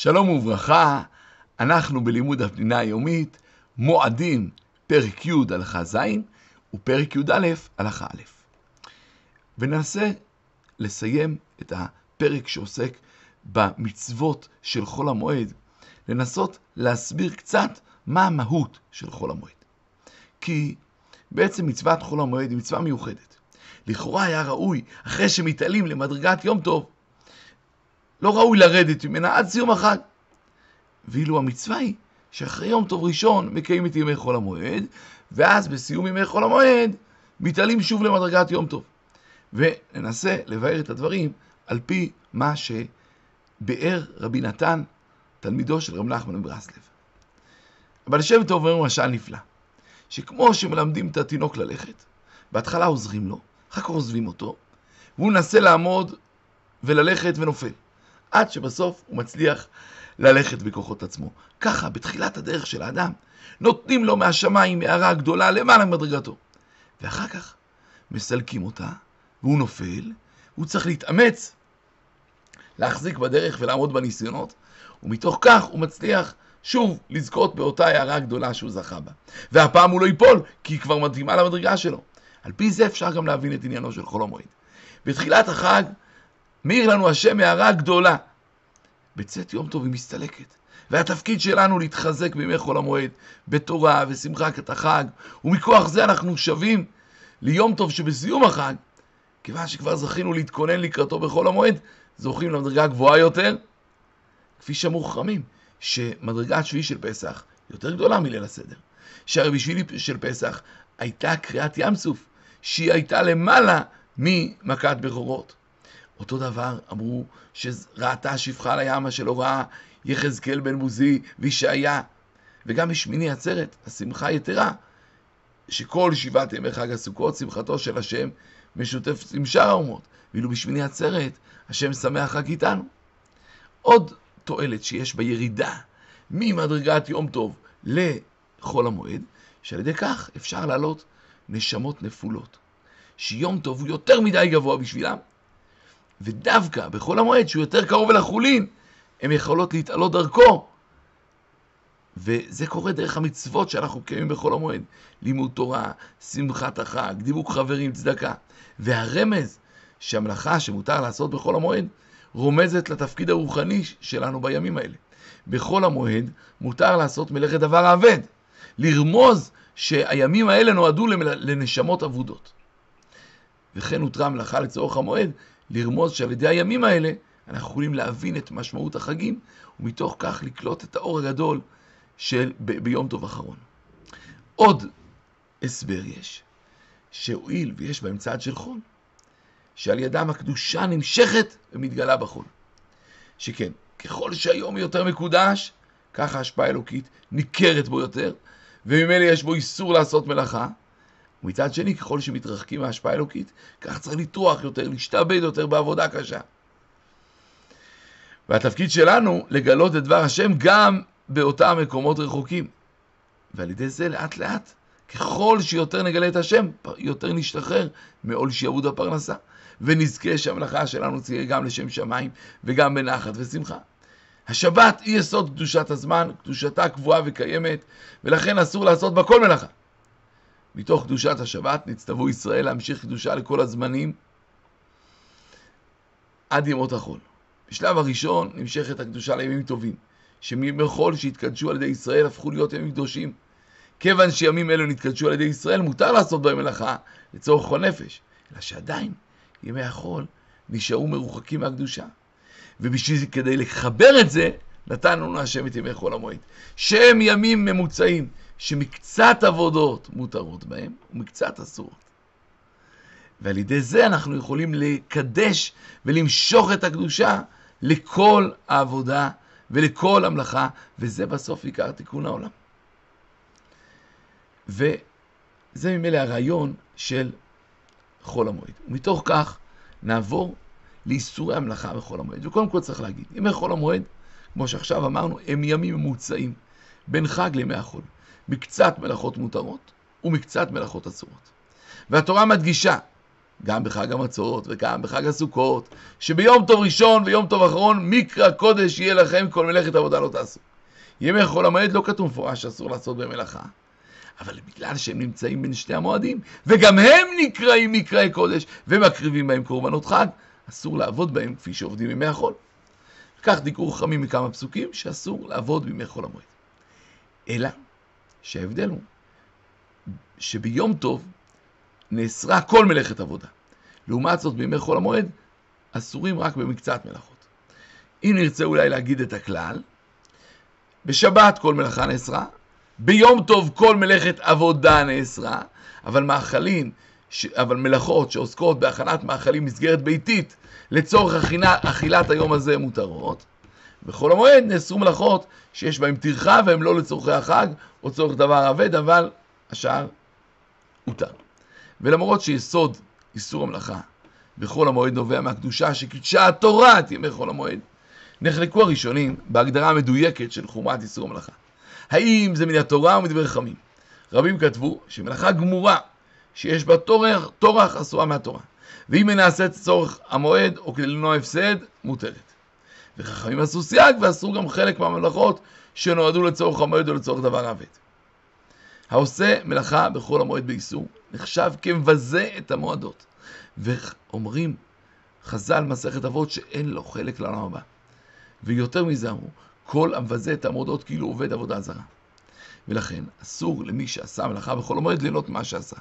שלום וברכה, אנחנו בלימוד הפנינה היומית, מועדים, פרק י' הלכה ז' ופרק י"א הלכה א'. וננסה לסיים את הפרק שעוסק במצוות של חול המועד, לנסות להסביר קצת מה המהות של חול המועד. כי בעצם מצוות חול המועד היא מצווה מיוחדת. לכאורה היה ראוי, אחרי שמתעלים למדרגת יום טוב, לא ראוי לרדת ממנה עד סיום החג. ואילו המצווה היא שאחרי יום טוב ראשון מקיים את ימי חול המועד, ואז בסיום ימי חול המועד מתעלים שוב למדרגת יום טוב. וננסה לבאר את הדברים על פי מה שביאר רבי נתן, תלמידו של רב נחמן מברסלב. אבל שם טוב אומר משל נפלא, שכמו שמלמדים את התינוק ללכת, בהתחלה עוזרים לו, אחר כך עוזבים אותו, והוא מנסה לעמוד וללכת ונופל. עד שבסוף הוא מצליח ללכת בכוחות עצמו. ככה, בתחילת הדרך של האדם, נותנים לו מהשמיים הערה גדולה למעלה ממדרגתו. ואחר כך מסלקים אותה, והוא נופל, הוא צריך להתאמץ להחזיק בדרך ולעמוד בניסיונות, ומתוך כך הוא מצליח שוב לזכות באותה הערה גדולה שהוא זכה בה. והפעם הוא לא ייפול, כי היא כבר מתאימה למדרגה שלו. על פי זה אפשר גם להבין את עניינו של חול המועד. בתחילת החג מאיר לנו השם הערה גדולה. בצאת יום טוב היא מסתלקת. והתפקיד שלנו להתחזק בימי חול המועד, בתורה ושמחת החג, ומכוח זה אנחנו שווים ליום טוב שבסיום החג, כיוון שכבר זכינו להתכונן לקראתו בחול המועד, זוכים למדרגה גבוהה יותר, כפי שאמרו חכמים, שמדרגה השביעי של פסח יותר גדולה מליל הסדר. שהרי בשבילי של פסח הייתה קריאת ים סוף, שהיא הייתה למעלה ממכת בכורות. אותו דבר אמרו שראתה שפחה על הים, שלא ראה יחזקאל בן בוזי וישעיה. וגם בשמיני עצרת, השמחה יתרה, שכל שבעת ימי חג הסוכות, שמחתו של השם משותפת עם שאר האומות. ואילו בשמיני עצרת, השם שמח רק איתנו. עוד תועלת שיש בירידה ממדרגת יום טוב לחול המועד, שעל ידי כך אפשר לעלות נשמות נפולות. שיום טוב הוא יותר מדי גבוה בשבילם, ודווקא בחול המועד, שהוא יותר קרוב אל החולין, הן יכולות להתעלות דרכו. וזה קורה דרך המצוות שאנחנו קיימים בחול המועד. לימוד תורה, שמחת החג, דיבוק חברים, צדקה. והרמז שהמלאכה שמותר לעשות בחול המועד, רומזת לתפקיד הרוחני שלנו בימים האלה. בחול המועד מותר לעשות מלאכת דבר האבד. לרמוז שהימים האלה נועדו לנשמות אבודות. וכן הותרה המלאכה לצורך המועד, לרמוז שעל ידי הימים האלה אנחנו יכולים להבין את משמעות החגים, ומתוך כך לקלוט את האור הגדול של ב- ביום טוב אחרון. עוד הסבר יש, שהואיל ויש בהם צעד של חול, שעל ידם הקדושה נמשכת ומתגלה בחול. שכן, ככל שהיום יותר מקודש, ככה ההשפעה האלוקית ניכרת בו יותר, וממילא יש בו איסור לעשות מלאכה, ומצד שני, ככל שמתרחקים מההשפעה האלוקית, כך צריך לטרוח יותר, להשתעבד יותר בעבודה קשה. והתפקיד שלנו לגלות את דבר השם גם באותם מקומות רחוקים. ועל ידי זה לאט לאט, ככל שיותר נגלה את השם, יותר נשתחרר מעול שיעבוד הפרנסה. ונזכה שהמלאכה שלנו תהיה גם לשם שמיים וגם בנחת ושמחה. השבת היא יסוד קדושת הזמן, קדושתה קבועה וקיימת, ולכן אסור לעשות בה כל מלאכה. מתוך קדושת השבת נצטוו ישראל להמשיך קדושה לכל הזמנים עד ימות החול. בשלב הראשון נמשכת הקדושה לימים טובים, שמימי חול שהתקדשו על ידי ישראל הפכו להיות ימים קדושים. כיוון שימים אלו נתקדשו על ידי ישראל, מותר לעשות בהם מלאכה לצורך חול נפש, אלא שעדיין ימי החול נשארו מרוחקים מהקדושה. ובשביל כדי לחבר את זה, נתן לנו השם את ימי חול המועד. שהם ימים ממוצעים, שמקצת עבודות מותרות בהם ומקצת אסורות. ועל ידי זה אנחנו יכולים לקדש ולמשוך את הקדושה לכל העבודה ולכל המלאכה, וזה בסוף עיקר תיקון העולם. וזה ממילא הרעיון של חול המועד. ומתוך כך נעבור לאיסורי המלאכה בחול המועד. וקודם כל צריך להגיד, ימי חול המועד, כמו שעכשיו אמרנו, הם ימים ממוצעים בין חג לימי החול. מקצת מלאכות מותרות ומקצת מלאכות אסורות. והתורה מדגישה גם בחג המצות וגם בחג הסוכות, שביום טוב ראשון ויום טוב אחרון, מקרא קודש יהיה לכם, כל מלאכת עבודה לא תעשו. ימי חול המועד לא כתוב מפורש שאסור לעשות במלאכה, אבל בגלל שהם נמצאים בין שתי המועדים, וגם הם נקראים מקראי קודש, ומקריבים בהם קורבנות חג, אסור לעבוד בהם כפי שעובדים ימי החול. כך דיכאו חכמים מכמה פסוקים שאסור לעבוד בימי חול המועד. אלא שההבדל הוא שביום טוב נאסרה כל מלאכת עבודה. לעומת זאת, בימי חול המועד אסורים רק במקצת מלאכות. אם נרצה אולי להגיד את הכלל, בשבת כל מלאכה נאסרה, ביום טוב כל מלאכת עבודה נאסרה, אבל מאכלים, ש... אבל מלאכות שעוסקות בהכנת מאכלים מסגרת ביתית לצורך אכילת היום הזה מותרות. בחול המועד נאסרו מלאכות שיש בהן טרחה והן לא לצורכי החג או צורך דבר אבד, אבל השאר הותר. ולמרות שיסוד איסור המלאכה בחול המועד נובע מהקדושה שקידשה התורה את ימי חול המועד, נחלקו הראשונים בהגדרה המדויקת של חומרת איסור המלאכה. האם זה מן התורה או מדברי חכמים? רבים כתבו שמלאכה גמורה שיש בה טורח, אסורה מהתורה, ואם היא נעשית לצורך המועד או כדי למנוע הפסד, מותרת. וחכמים עשו סייג ואסרו גם חלק מהמלאכות שנועדו לצורך המועד או לצורך דבר אבד. העושה מלאכה בכל המועד באיסור נחשב כמבזה את המועדות. ואומרים חז"ל מסכת אבות שאין לו חלק לעולם הבא. ויותר מזה אמרו, כל המבזה את המועדות כאילו עובד עבודה זרה. ולכן אסור למי שעשה מלאכה בכל המועד ליהנות מה שעשה.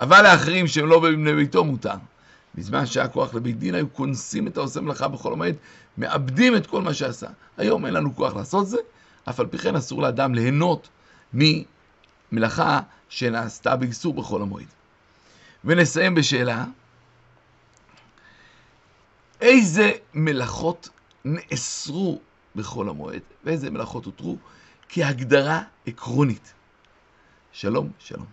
אבל לאחרים שהם לא בבני ביתו מותר. בזמן שהיה כוח לבית דין היו כונסים את העושה מלאכה בכל המועד, מאבדים את כל מה שעשה. היום אין לנו כוח לעשות זה, אף על פי כן אסור לאדם ליהנות ממלאכה שנעשתה באיסור בכל המועד. ונסיים בשאלה, איזה מלאכות נאסרו בכל המועד ואיזה מלאכות הותרו כהגדרה עקרונית. שלום, שלום.